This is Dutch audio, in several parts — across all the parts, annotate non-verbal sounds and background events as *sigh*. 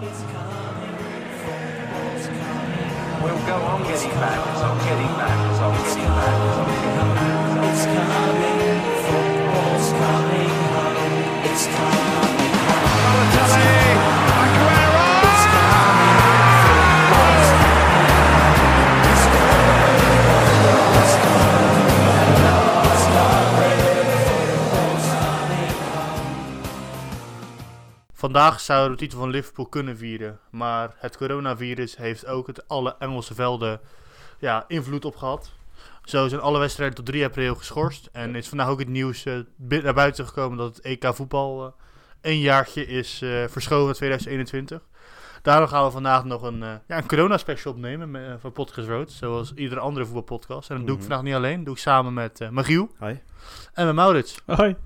We'll go on getting back, it's on getting back, it's on getting back, it's on getting back. It's coming, football's coming. Home. It's coming Vandaag zouden we de titel van Liverpool kunnen vieren. Maar het coronavirus heeft ook het alle Engelse velden ja, invloed op gehad. Zo zijn alle wedstrijden tot 3 april geschorst. En is vandaag ook het nieuws eh, naar buiten gekomen dat het EK voetbal eh, een jaartje is eh, verschoven naar 2021. Daarom gaan we vandaag nog een, eh, ja, een corona-special opnemen met, van Podcast Road. Zoals iedere andere voetbalpodcast. En dat doe ik Mhm. vandaag niet alleen. Dat doe ik samen met eh Magiel Hi. en met Maurits. Hoi.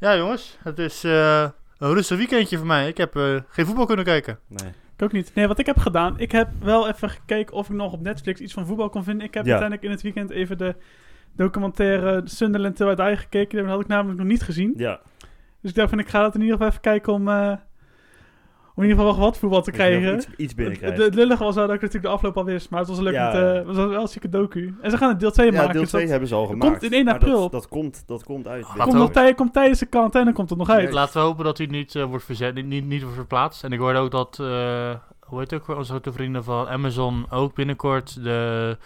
Ja jongens, het is eh, een rustig weekendje voor mij. Ik heb eh, geen voetbal kunnen kijken. Nee. Ik ook niet. Nee, wat ik heb gedaan, ik heb wel even gekeken of ik nog op Netflix iets van voetbal kon vinden. Ik heb Ja. uiteindelijk in het weekend even de documentaire Sunderland Till I gekeken. Dat had ik namelijk nog niet gezien. Ja. Dus ik dacht van, ik ga dat in ieder geval even kijken om, eh, om in ieder geval nog wat voetbal te krijgen. Iets, iets het, binnenkrijgen. het lullige was wel dat ik natuurlijk de afloop al wist, maar het was een leuk Ja. met, eh, het was wel een zieke docu. En ze gaan het deel 2 Ja, maken. deel dus 2 dat hebben ze al komt gemaakt. in 1 maar april. Dat, dat, komt, dat komt uit. Laten komt we nog tij- komt tijdens de quarantaine komt het nog uit. Laten we hopen dat hij niet eh, wordt verzet, niet, niet, niet wordt verplaatst. En ik hoorde ook dat, eh, hoe heet het ook onze grote vrienden van Amazon ook binnenkort de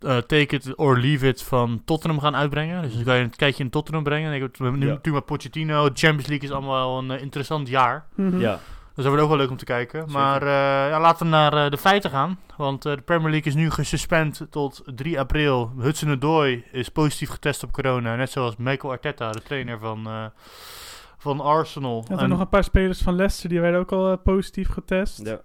eh, Take It or Leave It van Tottenham gaan uitbrengen. Dus dan kan je een kijkje in Tottenham brengen. En ik heb nu Ja. natuurlijk met Pochettino, Champions League is allemaal wel een interessant jaar. Mhm. Ja. Dus dat wordt ook wel leuk om te kijken. Zeker. Maar eh, ja, laten we naar eh, de feiten gaan. Want eh, de Premier League is nu gesuspend tot 3 april. Hudson-Odoi is positief getest op corona. Net zoals Michael Arteta, de trainer van, eh, van Arsenal. Er En- nog een paar spelers van Leicester, die werden ook al positief getest. Ja.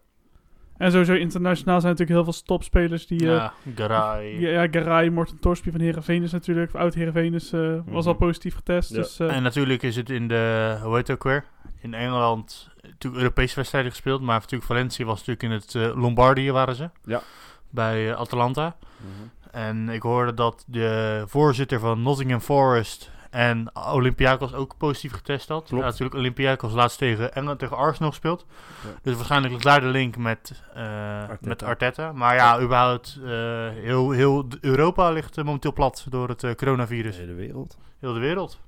En sowieso internationaal zijn natuurlijk heel veel topspelers die... eh, ja, Garay. Ja, ja Garay, Morten Torsby van Heerenveen is natuurlijk, oud Heerenveen is, eh, was al Mhm. positief getest. Ja. Dus, eh, En natuurlijk is het in de, hoe heet het ook weer? In Engeland natuurlijk Europese wedstrijden gespeeld. Maar natuurlijk Valencia was natuurlijk in het eh, Lombardië waren ze. Ja. Bij Atalanta. Mhm. En ik hoorde dat de voorzitter van Nottingham Forest en Olympiakos ook positief getest had. Klopt. Ja, natuurlijk Olympiakos laatst tegen, Engeland, tegen Arsenal gespeeld. Ja. Dus waarschijnlijk ligt daar de link met, eh, Arteta. met Arteta. Maar ja, überhaupt, eh, heel, heel Europa ligt eh, momenteel plat door het eh, De coronavirus. hele wereld. Heel de wereld.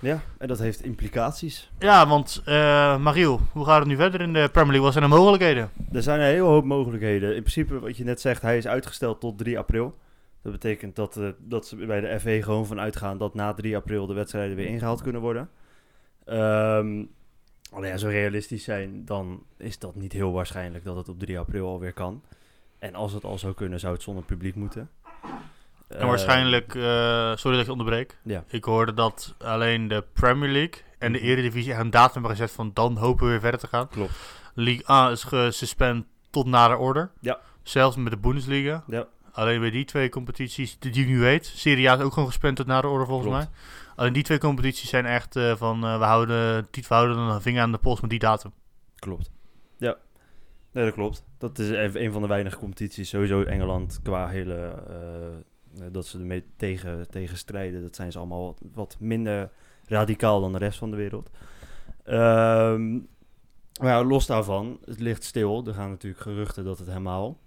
Ja, en dat heeft implicaties. Ja, want eh Mariel, hoe gaat het nu verder in de Premier League? Wat zijn de mogelijkheden? Er zijn een hele hoop mogelijkheden. In principe, wat je net zegt, hij is uitgesteld tot 3 april. Dat betekent dat, eh, dat ze bij de FA gewoon van uitgaan dat na 3 april de wedstrijden weer ingehaald kunnen worden. Ehm alleen als we realistisch zijn, dan is dat niet heel waarschijnlijk dat het op 3 april alweer kan. En als het al zou kunnen, zou het zonder publiek moeten. En waarschijnlijk, eh, sorry dat ik je onderbreek. Ja. Ik hoorde dat alleen de Premier League en de Mhm. Eredivisie een datum hebben gezet van dan hopen we weer verder te gaan. Klopt. League A is gesuspend tot nader order. Ja. Zelfs met de Bundesliga. Ja. Alleen bij die twee competities, die ik nu weet. Serie A is ook gewoon gespend tot nader order volgens Klopt. mij. Alleen die twee competities zijn echt eh, van eh, we houden, we houden een vinger aan de pols met die datum. Klopt. Ja. Nee, dat klopt. Dat is even een van de weinige competities. Sowieso Engeland qua hele... eh, dat ze ermee tegen, tegen strijden. Dat zijn ze allemaal wat, wat minder radicaal dan de rest van de wereld. Ehm, maar ja, los daarvan, het ligt stil. Er gaan natuurlijk geruchten dat het helemaal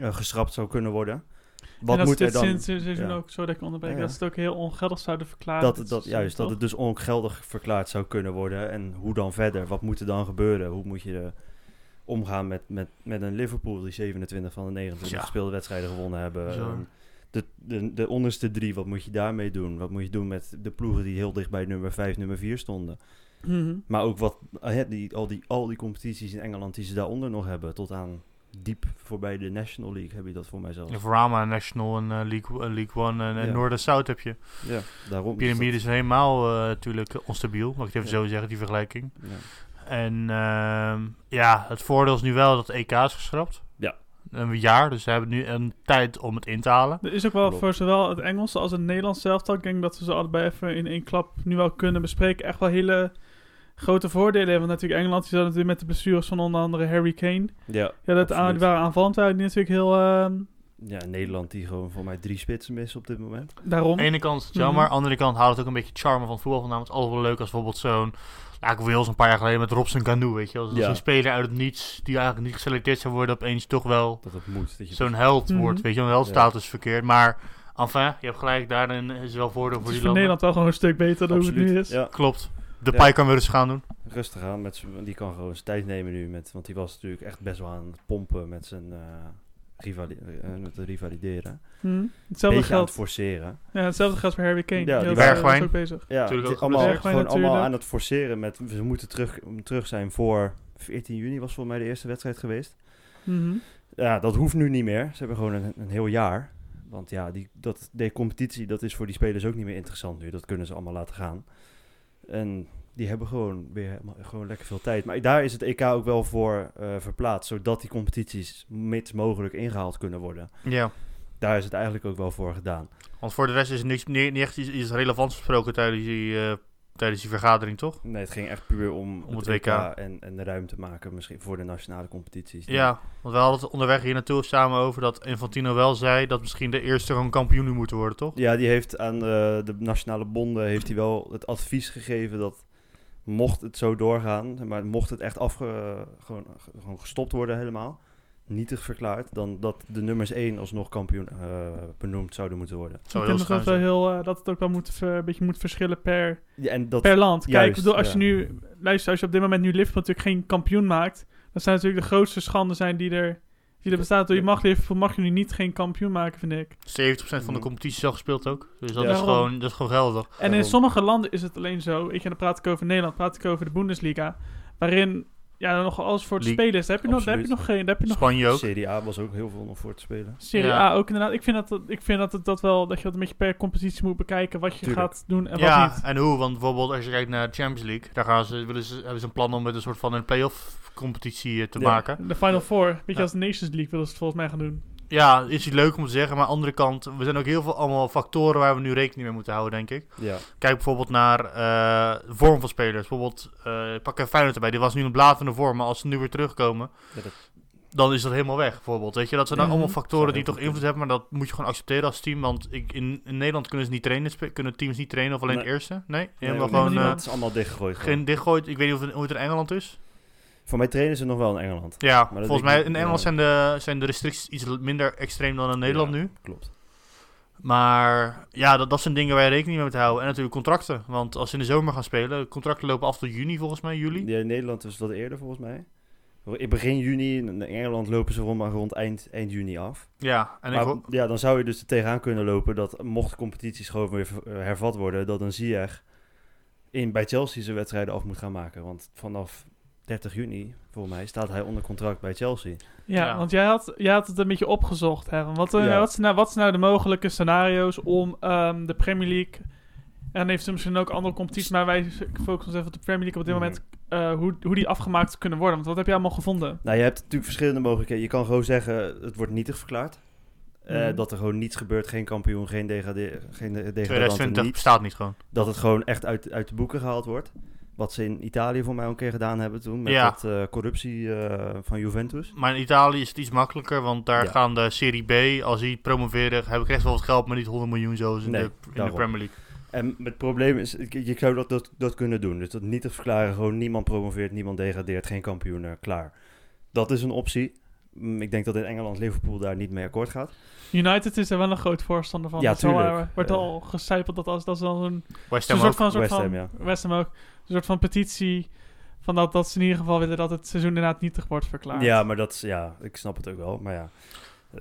geschrapt zou kunnen worden. Wat en moet er dan... sinds dit seizoen ja. ook, zo dat ik onderbreek, Ja, ja. dat ze het ook heel ongeldig zouden verklaren. Dat, dat, juist, dat het dus ongeldig verklaard zou kunnen worden. En hoe dan verder? Wat moet er dan gebeuren? Hoe moet je eh, omgaan met, met, met een Liverpool die 27 van de 29 Ja. gespeelde wedstrijden gewonnen hebben? De, de, de onderste drie, wat moet je daarmee doen? Wat moet je doen met de ploegen die heel dicht bij nummer 5, nummer 4 stonden? Mhm. Maar ook wat, eh, die, al, die, al die competities in Engeland die ze daaronder nog hebben. Tot aan diep voorbij de National League heb je dat voor mij zelfs. Of Rama National en eh, League, eh, League One en, en Ja. Noord en Zuid heb je. Ja, daarom. Pyramide is helemaal eh, natuurlijk onstabiel, mag ik het even Ja. zo zeggen, die vergelijking. ja. En ehm, ja, het voordeel is nu wel dat de EK is geschrapt. Ja. Een jaar, dus ze hebben nu een tijd om het in te halen. Er is ook wel Klopt. voor zowel het Engelse als het Nederlands zelf, ik denk dat we ze allebei even in één klap nu wel kunnen bespreken. Echt wel hele grote voordelen hebben. Want natuurlijk Engeland, die zat natuurlijk met de blessures van onder andere Harry Kane. Ja, Ja, dat aan, die waren aanvallend, waren die natuurlijk heel ehm, Ja, Nederland die gewoon voor mij drie spitsen missen op dit moment. daarom. Aan de ene kant is het jammer, Mhm. aan de andere kant haalt het ook een beetje charme van het voetbal vandaan. Het is altijd wel leuk als bijvoorbeeld zo'n Ja, ik Wales een paar jaar geleden met Robson Canoe, weet je. Als Ja. een speler uit het niets, die eigenlijk niet geselecteerd zou worden, opeens toch wel Dat het moet. Dat je zo'n held Mhm. wordt, weet je. Een heldstatus verkeerd. Maar, enfin, je hebt gelijk, daarin is wel voordeel Het voor is die landen. Nederland wel gewoon een stuk beter dan hoe het nu is. Ja, Klopt. De Ja. Pai kan weer eens gaan doen. rustig aan. Met die kan gewoon zijn tijd nemen nu. Met, want die was natuurlijk echt best wel aan het pompen met zijn eh rivali eh, met het rivalideren. Hm. Beetje Hetzelfde aan het geldt. forceren. Ja, hetzelfde geldt voor Harry Kane. Ja, die die was, Bergwijn. eh, was ook bezig. Ja, Natuurlijk ook allemaal, gewoon allemaal aan het forceren met we moeten terug, terug zijn voor 14 juni was volgens mij de eerste wedstrijd geweest. Mhm. Ja, dat hoeft nu niet meer. Ze hebben gewoon een, een heel jaar. Want ja, die, dat, de competitie dat is voor die spelers ook niet meer interessant nu. Dat kunnen ze allemaal laten gaan. En die hebben gewoon weer gewoon lekker veel tijd. Maar daar is het EK ook wel voor eh, verplaatst. Zodat die competities mits mogelijk ingehaald kunnen worden. Ja. Daar is het eigenlijk ook wel voor gedaan. Want voor de rest is er niks, niet, niet echt iets, relevants besproken tijdens die, eh, tijdens die vergadering, toch? Nee, het ging echt puur om, Om het WK, WK. en, en de ruimte maken misschien voor de nationale competities. Ja, want we hadden het onderweg hier naartoe samen over dat Infantino wel zei dat misschien de eerste gewoon kampioen nu moeten worden, toch? Ja, die heeft aan de, de nationale bonden heeft hij wel het advies gegeven dat mocht het zo doorgaan, maar mocht het echt afge, gewoon, gewoon gestopt worden helemaal, nietig verklaard, dan dat de nummers 1 alsnog kampioen eh, benoemd zouden moeten worden. Zou ik denk dat, wel heel, eh, dat het ook wel moet, een beetje moet verschillen per, Ja, en dat, per land. Kijk, juist, ik bedoel, als je nu, luister, als je op dit moment nu Liverpool natuurlijk geen kampioen maakt, dan zijn natuurlijk de grootste schande zijn die er, die er bestaat. Je mag Liverpool mag je nu niet geen kampioen maken, vind ik. 70% van de Mhm. competitie is al gespeeld ook. Dus dat, Ja. is, gewoon, dat is gewoon geldig. En in sommige landen is het alleen zo, weet je, dan praat ik over Nederland, praat ik over de Bundesliga, waarin ja, nog alles voor te League. spelen is. Daar heb je nog, daar heb je nog geen, daar heb je nog Spanje ook. Serie A was ook heel veel nog voor te spelen. Serie Ja. A ook inderdaad. Ik vind dat, ik vind dat, het, dat wel, dat je dat een beetje per competitie moet bekijken, wat je Tuurlijk. gaat doen en wat Ja, niet. en hoe? Want bijvoorbeeld als je kijkt naar de Champions League, daar gaan ze, willen ze, hebben ze een plan om met een soort van een play-off competitie eh, te Ja. maken. De Final Four, weet je, Ja. als de Nations League willen ze het volgens mij gaan doen. Ja, is het leuk om te zeggen, maar aan de andere kant, er zijn ook heel veel allemaal factoren waar we nu rekening mee moeten houden, denk ik. Ja, Kijk bijvoorbeeld naar eh, de vorm van spelers. Bijvoorbeeld, eh pak even Feyenoord erbij. Die was nu een blatende vorm, maar als ze nu weer terugkomen, Ja, dat- dan is dat helemaal weg. Bijvoorbeeld, weet je, dat zijn dan allemaal factoren die toch invloed hebben, maar dat moet je gewoon accepteren als team. Want ik, in, in Nederland kunnen ze niet trainen, kunnen teams niet trainen of alleen Nee. de eerste. Nee, Nee, helemaal ook gewoon eh, het is allemaal dichtgegooid. gewoon. geen dichtgooid. Ik weet niet of het, hoe het in Engeland is. Voor mij trainen ze nog wel in Engeland. Ja, volgens mij in Engeland zijn de, zijn de restricties iets minder extreem dan in Nederland Ja, nu. Klopt. Maar ja, dat, dat zijn dingen waar je rekening mee moet houden. En natuurlijk contracten. Want als ze in de zomer gaan spelen, contracten lopen af tot juni volgens mij, juli. Ja, in Nederland is dat eerder volgens mij. In begin juni, in Engeland lopen ze rond, maar rond eind, eind juni af. Ja, en ik maar ja, dan zou je dus er tegenaan kunnen lopen dat mocht competities gewoon weer hervat worden, dat een Ziyech in, bij Chelsea zijn wedstrijden af moet gaan maken. Want vanaf 30 juni, volgens mij, staat hij onder contract bij Chelsea. Ja, Ja. want jij had, jij had het een beetje opgezocht, hè. Wat, eh, Ja. wat, zijn nou, wat zijn nou de mogelijke scenario's om ehm, de Premier League... En heeft ze misschien ook andere competities, maar wij focussen ons even op de Premier League op dit Mhm. moment. eh, hoe, hoe die afgemaakt kunnen worden. Want wat heb je allemaal gevonden? Nou, je hebt natuurlijk verschillende mogelijkheden. Je kan gewoon zeggen, het wordt nietig verklaard. Eh, Mhm. Dat er gewoon niets gebeurt, geen kampioen, geen, degade geen de- degradanten, 2020 niet. bestaat niet gewoon. dat het gewoon echt uit, uit de boeken gehaald wordt. Wat ze in Italië voor mij een keer gedaan hebben toen. Met Ja. dat eh, corruptie eh, van Juventus. Maar in Italië is het iets makkelijker, want daar Ja. gaan de Serie B, als die promoveren, hebben krijgt wel wat geld, maar niet 100 miljoen zoals in, Nee, de, in de. Premier League. En het probleem is, je zou dat, dat, dat kunnen doen. Dus dat niet verklaren, gewoon niemand promoveert, niemand degradeert, geen kampioen, klaar. Dat is een optie. Mm, Ik denk dat in Engeland Liverpool daar niet mee akkoord gaat. United is er wel een groot voorstander van. Ja, wel, tuurlijk. wordt al gecijpeld dat als dat is dan een, West Ham soort ook. van, soort West van Ham, ja. West Ham ook, een soort van petitie van dat, dat ze in ieder geval willen dat het seizoen inderdaad nietig wordt verklaard. Ja, maar dat is, ja, ik snap het ook wel. Maar ja.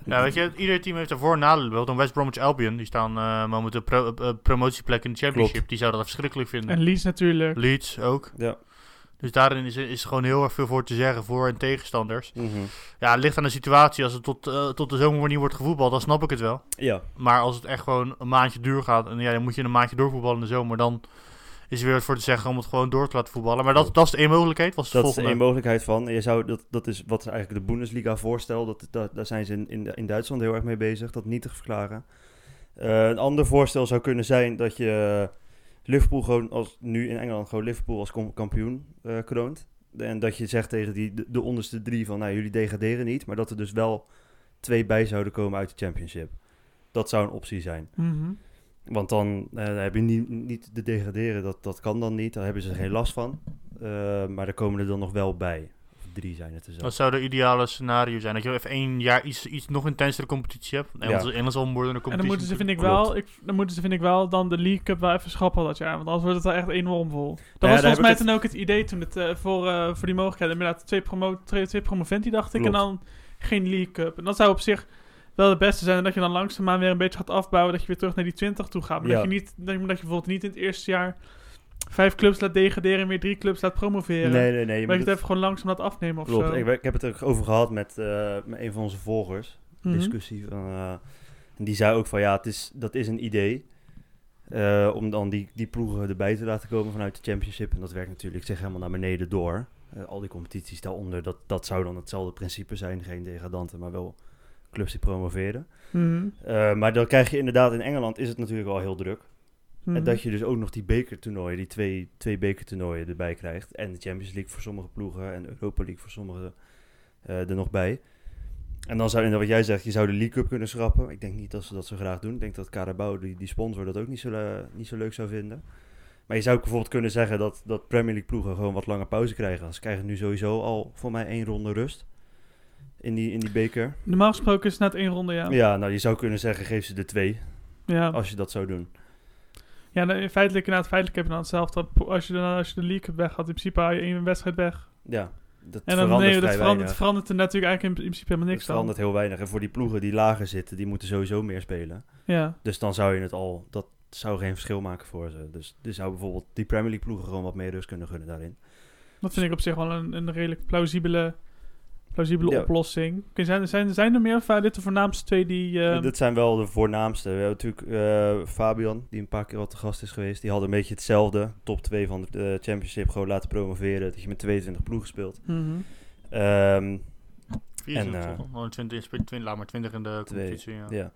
Ja, weet je, ieder team heeft ervoor en nadelen. Bijvoorbeeld een West Bromwich Albion, die staan eh momenteel pro, eh, promotieplek in de championship. Klopt. Die zouden dat verschrikkelijk vinden. En Leeds natuurlijk. Leeds ook. Ja. Dus daarin is, is er gewoon heel erg veel voor te zeggen, voor en tegenstanders. Mhm. Ja, het ligt aan de situatie. Als het tot, eh, tot de zomer niet wordt gevoetbald, dan snap ik het wel. Ja, Maar als het echt gewoon een maandje duur gaat, en ja, dan moet je een maandje doorvoetballen in de zomer, dan is er weer wat voor te zeggen om het gewoon door te laten voetballen. Maar dat, dat is de één mogelijkheid. De dat is de volgende? één mogelijkheid van. Je zou, dat, dat is wat eigenlijk de Bundesliga voorstel. Dat, dat, daar zijn ze in, in, in Duitsland heel erg mee bezig. Dat niet te verklaren. Eh, een ander voorstel zou kunnen zijn dat je Liverpool gewoon als nu in Engeland gewoon Liverpool als kampioen eh, kroont. En dat je zegt tegen die, de, de onderste drie van nou jullie degraderen niet. Maar dat er dus wel twee bij zouden komen uit de championship. Dat zou een optie zijn. Mhm. Want dan eh, heb je niet, niet de degraderen, dat, dat kan dan niet. Daar hebben ze geen last van. Eh, maar er komen er dan nog wel bij. Drie zijn het er zo. Wat zou de ideale scenario zijn? Dat je even één jaar iets, iets nog intensere competitie hebt. Engels, Ja. Engels omwordende En competitie. dan moeten ze, vind ik wel, ik, dan moeten ze, vind ik wel, dan de League Cup wel even schrappen dat jaar. Want anders wordt het wel echt enorm vol. Dat ja, was volgens mij ik toen ook het idee toen het, eh, voor, eh, voor die mogelijkheden. Inderdaad, twee, promo twee, twee promoventi dacht ik. Klopt. En dan geen League Cup. En dat zou op zich wel het beste zijn. En dat je dan langzaamaan weer een beetje gaat afbouwen. Dat je weer terug naar die 20 toe gaat. Maar Ja. dat, je niet, dat je dat je bijvoorbeeld niet in het eerste jaar vijf clubs laat degraderen en weer drie clubs laat promoveren. nee, nee, nee. je maar moet je het even gewoon langzaam laat afnemen of Klopt. zo. Ik, ik heb het er over gehad met, eh, met een van onze volgers. Mhm. discussie. Van, eh, en die zei ook van ja, het is, dat is een idee. eh, om dan die, die ploegen erbij te laten komen vanuit de championship. En dat werkt natuurlijk, ik zeg helemaal naar beneden door. Al die competities daaronder, dat, dat zou dan hetzelfde principe zijn. Geen degradanten, maar wel clubs die promoveren. Mhm. Maar dan krijg je inderdaad in Engeland is het natuurlijk wel heel druk. Mhm. En dat je dus ook nog die bekertoernooien, die twee, twee bekertoernooien erbij krijgt. En de Champions League voor sommige ploegen en de Europa League voor sommige eh, er nog bij. En dan zou, en wat jij zegt, je zou de League Cup kunnen schrappen. Ik denk niet dat ze dat zo graag doen. Ik denk dat Carabao, die, die sponsor, dat ook niet zo, niet zo leuk zou vinden. Maar je zou ook bijvoorbeeld kunnen zeggen dat, dat Premier League ploegen gewoon wat langer pauze krijgen. Ze krijgen nu sowieso al voor mij één ronde rust in die, in die beker. Normaal gesproken is het net één ronde, ja. Ja, nou je zou kunnen zeggen, geef ze de twee Ja, als je dat zou doen. Ja nee, feitelijk, inderdaad, feitelijk heb je dan hetzelfde. Als je, dan, als je de League weg had, in principe haal je één wedstrijd weg. Ja, dat En dan verandert nee, dat verandert, weinig. verandert er natuurlijk eigenlijk in, in principe helemaal Het niks dan. verandert heel weinig. En voor die ploegen die lager zitten, die moeten sowieso meer spelen. Ja. Dus dan zou je het al, dat zou geen verschil maken voor ze. Dus, dus zou bijvoorbeeld die Premier League ploegen gewoon wat meer rust kunnen gunnen daarin. Dat vind ik op zich wel een, een redelijk plausibele, plausibele Ja. oplossing. Zijn, zijn, zijn er meer of dit de voornaamste twee die... eh, Dit zijn wel de voornaamste. We hebben natuurlijk eh, Fabian, die een paar keer al te gast is geweest. Die had een beetje hetzelfde. Top 2 van de eh, Championship gewoon laten promoveren. Dat je met 22 ploegen speelt. Ehm, 24 en, eh, toch? Oh, 20, 20, laat maar 20 in de Twee, competitie. Ja. ja.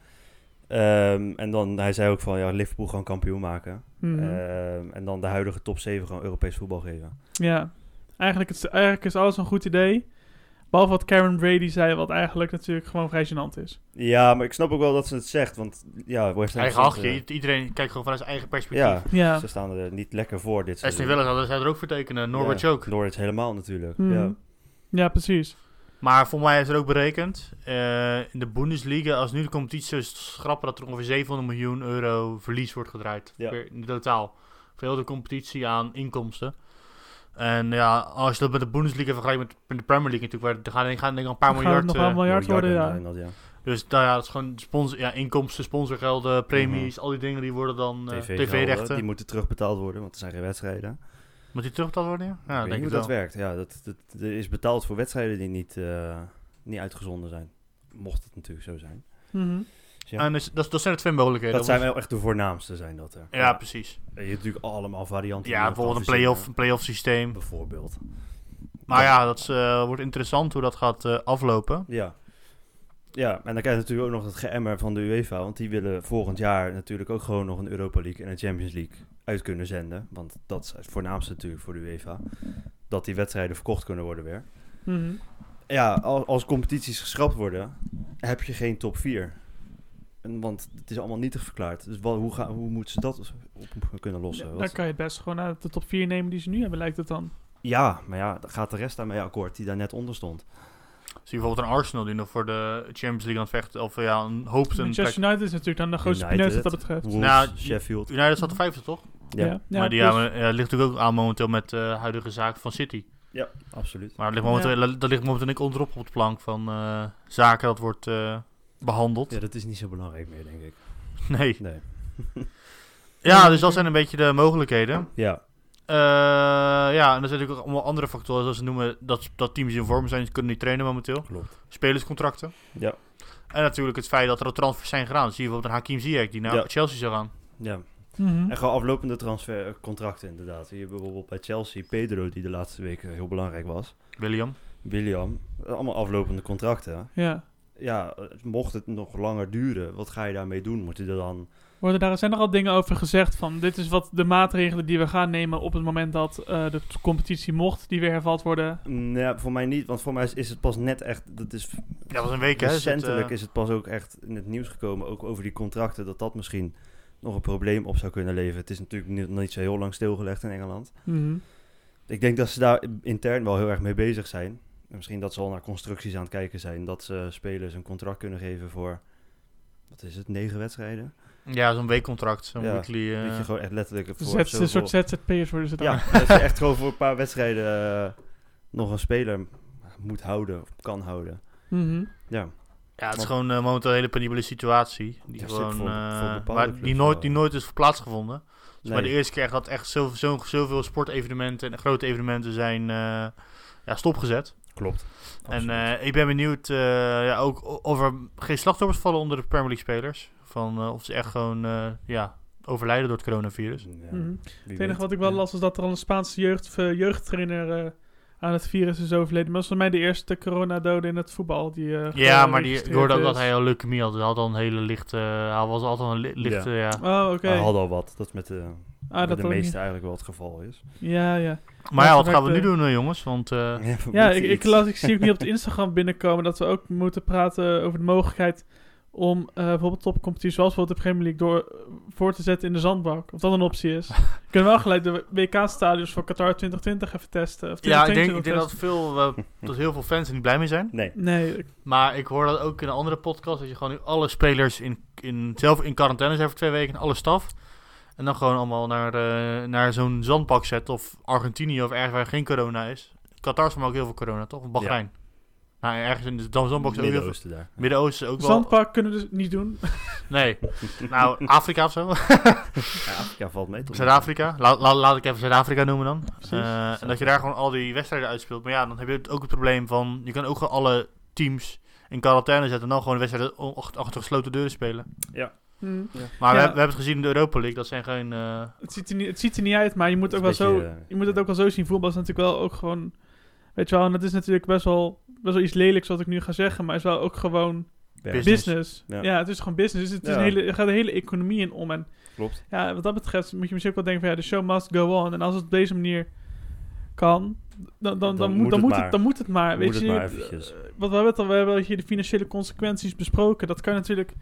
Ehm, en dan, hij zei ook van, ja, Liverpool gewoon kampioen maken. Mhm. Ehm, en dan de huidige top 7 gewoon Europees voetbal geven. Ja, eigenlijk, is- eigenlijk is alles een goed idee. Behalve wat Karen Brady zei, wat eigenlijk natuurlijk gewoon vrij gênant is. Ja, maar ik snap ook wel dat ze het zegt. Want ja, West Ham Eigen staat, hachje. eh, Iedereen kijkt gewoon vanuit zijn eigen perspectief. ja, Ja. ze staan er niet lekker voor dit Aston seizoen. Villa hadden zij er ook voor tekenen. Norwich ja, ook. Norwich helemaal natuurlijk. Mhm. Ja. ja, precies. Maar voor mij is er ook berekend. eh, in de Bundesliga, als nu de competitie zo is schrappen, dat er ongeveer 700 miljoen euro verlies wordt gedraaid. Ja. Per- In totaal. Voor heel de competitie aan inkomsten. En ja, als je dat met de Bundesliga vergelijkt met, met de Premier League natuurlijk, waar, er gaan, gaan denk ik een paar miljard. nog wel eh, een miljard worden, ja. ja. dus nou ja, dat is gewoon sponsor, ja, inkomsten, sponsorgelden, premies, al die dingen die worden dan eh, tv-rechten. die moeten terugbetaald worden, want er zijn geen wedstrijden. Moet die terugbetaald worden? Ja, ja denk ik hoe dat werkt. Ja, dat, dat, er is betaald voor wedstrijden die niet, eh, niet uitgezonden zijn. Mocht het natuurlijk zo zijn. Mhm. Ja. En dus, dat, dat zijn de twee mogelijkheden. Dat zijn wel echt de voornaamste, zijn dat er. Ja, precies. En je hebt natuurlijk allemaal varianten. Ja, bijvoorbeeld een play-off, een play-off systeem. Bijvoorbeeld. Maar ja, dat is, eh, wordt interessant hoe dat gaat eh, aflopen. Ja. Ja, en dan krijg je natuurlijk ook nog het geëmmer van de UEFA. Want die willen volgend jaar natuurlijk ook gewoon nog een Europa League en een Champions League uit kunnen zenden. Want dat is het voornaamste natuurlijk voor de UEFA. Dat die wedstrijden verkocht kunnen worden weer. Mhm. Ja, als, als competities geschrapt worden, heb je geen top 4. En, want het is allemaal nietig verklaard. Dus wat, hoe, ga, hoe moeten ze dat op kunnen lossen? Ja, dan kan je best gewoon uit de top 4 nemen die ze nu hebben, lijkt het dan. Ja, maar ja, gaat de rest daarmee akkoord die daar net onder stond. Zie je bijvoorbeeld een Arsenal die nog voor de Champions League aan het vechten. Of ja, een hoopt een plek. Manchester United is natuurlijk dan de grootste pineut wat dat betreft. Wolves, Nou, Sheffield. United staat de vijfde, toch? Ja, Ja, ja, maar die dus- ja, ligt natuurlijk ook aan momenteel met de huidige zaak van City. absoluut. Maar dat ligt momenteel, dat ligt momenteel niet onderop op de plank van eh, zaken dat wordt eh, behandeld. Ja, dat is niet zo belangrijk meer, denk ik. *laughs* Nee. Nee. *laughs* Ja, dus dat zijn een beetje de mogelijkheden. Ja, Eh, ja, en er zijn natuurlijk ook allemaal andere factoren, zoals ze noemen, dat, dat teams in vorm zijn, die kunnen niet trainen momenteel. klopt. Spelerscontracten. Ja, En natuurlijk het feit dat er al transfers zijn gedaan. Zie je bijvoorbeeld een Hakim Ziyech die naar Ja. Chelsea zou gaan. ja. Mhm. En gewoon aflopende transfercontracten inderdaad. Hier bijvoorbeeld bij Chelsea, Pedro, die de laatste weken heel belangrijk was. William. William, allemaal aflopende contracten. Ja. Ja, eh, mocht het nog langer duren, wat ga je daarmee doen? Moet je er dan... Worden daar, zijn er al dingen over gezegd van dit is wat de maatregelen die we gaan nemen op het moment dat eh, de competitie mocht die weer hervat worden. Nee, voor mij niet, want voor mij is, is het pas net echt... Dat is Ja, was een week hè. is het, recentelijk eh, is het pas ook echt in het nieuws gekomen, ook over die contracten, dat dat misschien nog een probleem op zou kunnen leveren. Het is natuurlijk niet, nog niet zo heel lang stilgelegd in Engeland. Mhm. ik denk dat ze daar intern wel heel erg mee bezig zijn. En misschien dat ze al naar constructies aan het kijken zijn. Dat ze spelers een contract kunnen geven voor, wat is het, negen wedstrijden? Ja, zo'n weekcontract. Zo'n Ja, weekly... eh, Dat je gewoon echt letterlijk voor Zet, een zoveel- soort ZZP'ers worden ze dan. Ja, *laughs* dat je echt gewoon voor een paar wedstrijden eh, nog een speler moet houden of kan houden. Mhm. Ja, Ja, het is gewoon eh, momenteel een hele penibele situatie. Die, Ja, gewoon, voor- eh, voor bepaalde waar, die, nooit, die nooit is plaatsgevonden. Dus bij nee. de eerste keer dat echt zo, zo, zoveel sportevenementen en grote evenementen zijn eh, ja, stopgezet. Klopt. En Absoluut. eh, ik ben benieuwd ja, ja, ook of er geen slachtoffers vallen onder de Premier League spelers. Van, eh, of ze echt gewoon eh, ja, overlijden door het coronavirus. Ja, wie Het enige wat ik wel Ja. las was dat er al een Spaanse jeugd, eh, jeugdtrainer eh, aan het virus is overleden. Maar dat was voor mij de eerste coronadode in het voetbal. Die, eh, Ja, maar die, ik hoorde ook dat is. hij al leukemie had. Hij had al een hele lichte... hij was altijd een li- lichte... Ja. Oh, oké. Hij had al wat. Dat is met de, Ah, dat de meeste niet. eigenlijk wel het geval is. Ja, ja. Maar ja, wat gaan we nu doen, jongens? Want eh, Ja, we ik, ik, las, ik zie ook niet op het *laughs* Instagram binnenkomen dat we ook moeten praten over de mogelijkheid om eh, bijvoorbeeld topcompetities zoals bijvoorbeeld de Premier League door voor te zetten in de zandbak. Of dat een optie is. *laughs* We kunnen wel gelijk de WK-stadions voor Qatar 2020 even testen. Of ja, ik denk, 2022 ik denk dat, veel, eh, *laughs* dat heel veel fans er niet blij mee zijn. Nee. Nee, Maar ik hoor dat ook in een andere podcast. Dat je gewoon nu alle spelers in, in, zelf in quarantaine zijn voor twee weken. Alle staf. En dan gewoon allemaal naar, eh, naar zo'n zandbak zetten. Of Argentinië of ergens waar geen corona is. Qatar is maar ook heel veel corona, toch? Of Bahrein. Nou, ergens in de zandbak is ook heel veel. Midden-Oosten daar. Midden-Oosten is ook wel... zandbak kunnen we dus niet doen. *laughs* Nee. nou, *laughs* Afrika of zo. Ja, Afrika valt mee. toch? Zuid-Afrika. La, la- laat ik even Zuid-Afrika noemen dan. Precies. Eh, en dat je daar gewoon al die wedstrijden uitspeelt. Maar ja, dan heb je het ook het probleem van... Je kan ook gewoon alle teams in quarantaine zetten... en dan gewoon de wedstrijden achter gesloten deuren spelen. Hm. Maar we, Ja. hebben, we hebben het gezien in de Europa League. Dat zijn geen... eh, Het, ziet er niet, het ziet er niet uit, maar je moet, ook wel Het zo, eh, je moet het ook wel zo zien. Voetbal is natuurlijk wel ook gewoon... Weet je wel, en het is natuurlijk best wel, best wel iets lelijks wat ik nu ga zeggen, maar het is wel ook gewoon. Business. business. Ja. Ja. het is gewoon business. Dus het is Ja. een hele, er gaat een hele economie in om. En Klopt. ja, wat dat betreft moet je misschien ook wel denken van ja, de show must go on. En als het op deze manier kan, dan, dan, dan, moet, dan, moet, maar. het, dan moet het maar. Dan weet moet je, het maar eh, eventjes. wat we hebben, het al, we hebben hier de financiële consequenties besproken. Dat kan je natuurlijk,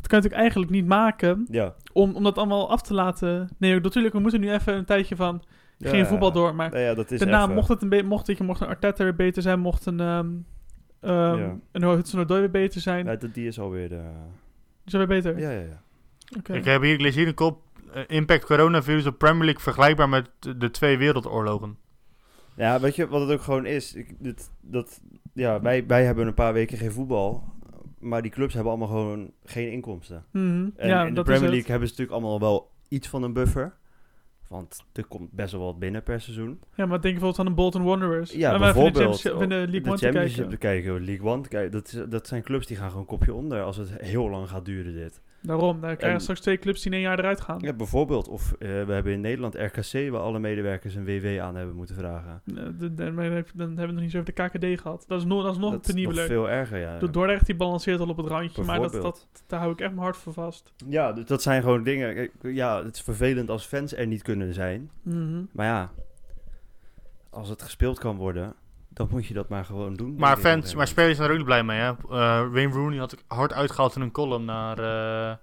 dat kan je natuurlijk eigenlijk niet maken Ja. om, om dat allemaal af te laten. Nee, natuurlijk, we moeten nu even een tijdje van geen Ja. voetbal door. Maar Nou ja, dat is daarna even- mocht het een beetje, mocht, je, mocht een Arteta weer beter zijn, mocht een, ehm ehm Ja. een Hudson Odoi weer beter zijn. Ja, dat- die is alweer de... Is dat weer beter? Ja, ja, ja. Oké. Ik heb hier, ik lees hier een kop. eh, impact coronavirus op Premier League vergelijkbaar met de, de twee wereldoorlogen. Ja, weet je wat het ook gewoon is? Ik, dit, dat, ja, wij, wij hebben een paar weken geen voetbal. Maar die clubs hebben allemaal gewoon geen inkomsten. Mhm. En ja, in de Premier League hebben ze natuurlijk allemaal wel iets van een buffer. Want er komt best wel wat binnen per seizoen. Ja, maar denk bijvoorbeeld aan de Bolton Wanderers. Ja, En bijvoorbeeld. De League One te Championship kijken. te kijken, League One te kijken. Dat, is- dat zijn clubs die gaan gewoon kopje onder als het heel lang gaat duren dit. Daarom, dan krijgen En- straks twee clubs die in één jaar eruit gaan. Ja, bijvoorbeeld. Of eh, we hebben in Nederland RKC waar alle medewerkers een WW aan hebben moeten vragen. De- de- maar dan hebben we het nog niet zo over de KKD gehad. Dat is, nog dat is nog dat nog penibeler. veel erger, ja. De Dordrecht die balanceert al op het randje, maar dat, dat, daar hou ik echt mijn hart voor vast. Ja, dat zijn gewoon dingen. Ja, het is vervelend als fans er niet kunnen zijn. Mhm. Maar ja, als het gespeeld kan worden, dan moet je dat maar gewoon doen. Maar fans, maar spelers zijn er ook blij mee. Hè? Eh, Wayne Rooney had ik hard uitgehaald in een column naar eh,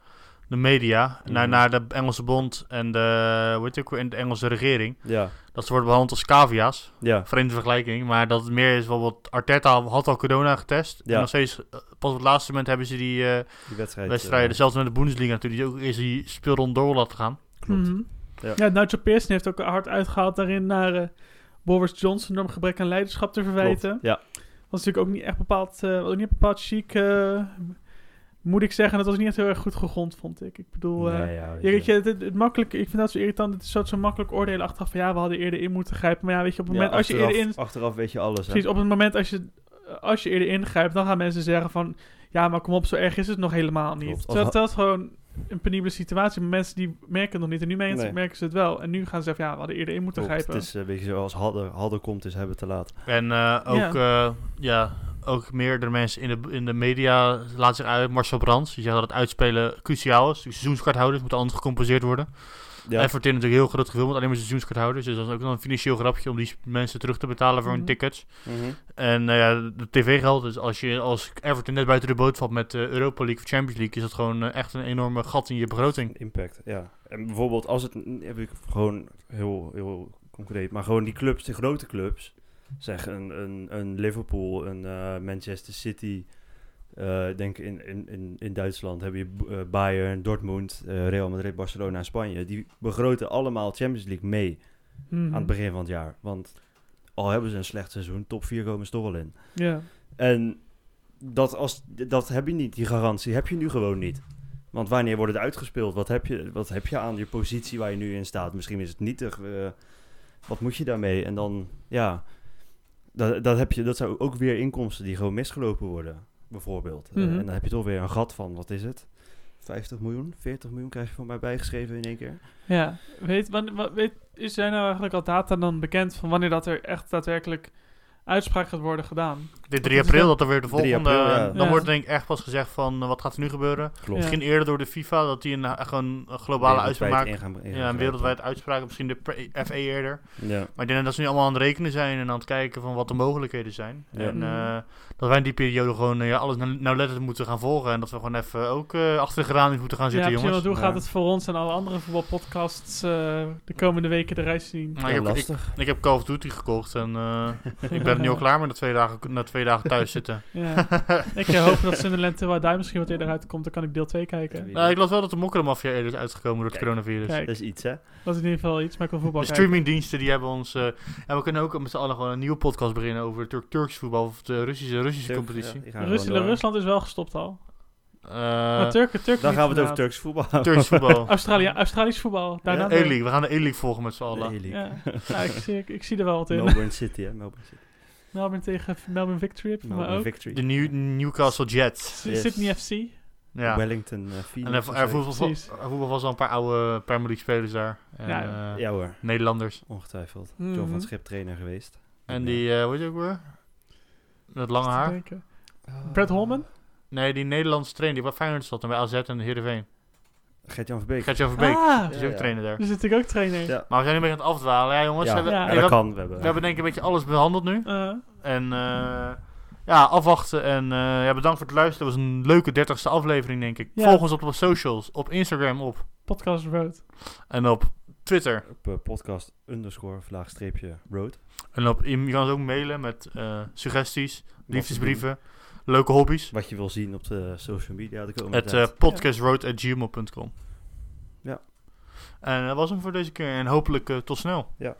de media. Naar, Mhm. naar de Engelse bond en de, ook weer, en de Engelse regering. Ja, Dat ze worden behandeld als cavia's. ja, Vreemde vergelijking. Maar dat het meer is bijvoorbeeld... Arteta had al corona getest. Ja. En nog steeds, eh, pas op het laatste moment hebben ze die eh, die wedstrijd. wedstrijden. Zelfs met de Bundesliga natuurlijk. Die ook eerst die speelronde door laten gaan. klopt. Mhm. Ja. Ja, Nigel Pearson heeft ook hard uitgehaald daarin naar eh, Boris Johnson om gebrek aan leiderschap te verwijten. Klopt, Ja, was natuurlijk ook niet echt bepaald, eh, ook niet bepaald chic, eh, moet ik zeggen. Dat was niet echt heel erg goed gegrond, vond ik. Ik bedoel, Nee, ja, ja, weet je, het, het, het makkelijk, ik vind dat zo irritant. Het is zo, zo makkelijk oordelen achteraf van ja, we hadden eerder in moeten grijpen. Maar ja, weet je, op het Ja, moment als je achteraf, eerder in, Achteraf weet je alles, hè? precies, op het moment als je, als je eerder ingrijpt, dan gaan mensen zeggen van ja, maar kom op, zo erg is het nog helemaal niet. Klopt. Terwijl is gewoon een penibele situatie. Maar mensen die merken het nog niet. En nu merken, Nee. merken ze het wel. En nu gaan ze zeggen ja, we hadden eerder in moeten Klopt, grijpen. Het is een beetje zoals hadden, hadden komt, is hebben te laat. En eh, ook, ja. ja, ook meerdere mensen in de, in de media laten zich uit. Marcel Brands, die zegt dat het uitspelen cruciaal is. Dus seizoenskaarthouders moeten anders gecompenseerd worden. Ja, Everton natuurlijk heel groot gevuld met alleen maar seizoenskaarthouders. Dus dat is ook nog een financieel grapje om die mensen terug te betalen voor hun Mhm. tickets. Mhm. En nou ja, de tv-geld. Dus als je als Everton net buiten de boot valt met de Europa League of Champions League, is dat gewoon eh, echt een enorme gat in je begroting. Impact, ja. En bijvoorbeeld als het, heb ik gewoon heel, heel concreet. Maar gewoon die clubs, de grote clubs. Zeg een, een, een Liverpool, een eh, Manchester City. Eh, Ik denk in, in, in, in Duitsland heb je eh, Bayern, Dortmund, eh, Real Madrid, Barcelona en Spanje. Die begroten allemaal Champions League mee Mhm. aan het begin van het jaar. Want al hebben ze een slecht seizoen, top 4 komen ze toch wel in. Ja. En dat, als, dat heb je niet, die garantie heb je nu gewoon niet. Want wanneer wordt het uitgespeeld? Wat heb je, wat heb je aan je positie waar je nu in staat? Misschien is het nietig. eh, wat moet je daarmee? En dan, ja, dat, dat, heb je, dat zijn ook weer inkomsten die gewoon misgelopen worden, bijvoorbeeld. Eh, Mhm. en dan heb je toch weer een gat van, wat is het? 50 miljoen, 40 miljoen krijg je van mij bijgeschreven in één keer. Ja, weet, wanneer, weet, is er nou eigenlijk al data dan bekend van wanneer dat er echt daadwerkelijk uitspraak gaat worden gedaan? Dit 3 Wat is april, dat? er weer de 3 volgende... april, ja. Dan Ja. wordt denk ik echt pas gezegd van eh, wat gaat er nu gebeuren. Klopt. Ja. Misschien eerder door de FIFA, dat die een, eh, gewoon een globale uitspraak maakt. Ja, een wereldwijd uitspraak, misschien de FA eerder. Ja. Maar ik denk dat ze nu allemaal aan het rekenen zijn en aan het kijken van wat de mogelijkheden zijn. Ja. En Mhm. Dat wij in die periode gewoon eh, ja, alles nou- nauwlettend moeten gaan volgen. En dat we gewoon even ook eh, achter de geranium moeten gaan Ja, zitten, precies, jongens. hoe Ja. gaat het voor ons en alle andere voetbalpodcasts eh, de komende weken de reis zien? Ja, ik, heb, lastig. ik heb Call of Duty gekocht en eh, *laughs* ik ben er nu al klaar met na twee dagen, na twee dagen thuis zitten. *laughs* Ja. ik hoop dat Sunderland I Die misschien wat eerder uitkomt. Dan kan ik deel 2 kijken. Nou, ik las wel dat de Mokkermafia eerder is uitgekomen door het Kijk. coronavirus. Kijk. Dat is iets, hè? Dat is in ieder geval iets, maar ik wil *laughs* voetbal De streamingdiensten die hebben ons... eh, en we kunnen ook met z'n allen gewoon een nieuwe podcast beginnen over Turk Turks voetbal of de Russische, Russische competitie. Ja, die gaan Rusland, gewoon door. Rusland is wel gestopt al. Eh, maar Turken, Turken Dan gaan we het over. Turks voetbal Turks voetbal. *laughs* Australië, Australisch voetbal. Daarna Ja, we gaan de E-League volgen met z'n allen. *laughs* Ja, ik, zie, ik, ik zie er wel wat in. Melbourne City, hè? Melbourne City. Melbourne tegen Melbourne Victory Melbourne. De New, Newcastle Jets. Yes. Sydney FC. Ja. Wellington uh, Phoenix. En er, er, zo. voetbal, was al een paar oude Premier League spelers daar. En, Ja. eh, Ja hoor, Nederlanders. ongetwijfeld. Mhm. John van Schip trainer geweest. En die, eh hoe heet je ook weer? Dat lange haar? denken. Brad Holman? Nee, die Nederlandse trainer die bij Feyenoord zat en bij AZ en Heerenveen. Gert-Jan Verbeek. Gert-Jan Verbeek, Ah, die is Ja, ook ja. trainer daar. dus natuurlijk ook trainer. Ja. Maar we zijn nu een beetje aan het afdwalen. Ja jongens, ja, we, hebben, Ja. ja, hey, dat we, kan. We hebben, we hebben denk ik een beetje alles behandeld nu. Eh, En eh, ja, afwachten. En eh, ja, bedankt voor het luisteren. Het was een leuke dertigste aflevering denk ik. Ja. Volg ons op de socials. Op Instagram op. podcast Road. En op Twitter. op eh, podcast underscore vlaagstreepje road. En op, je kan ons ook mailen met eh, suggesties, liefdesbrieven, leuke hobby's. Wat je wil zien op de social media Het uh, podcastroad.gmail.com. Ja. En dat was hem voor deze keer. En hopelijk eh, tot snel. Joe.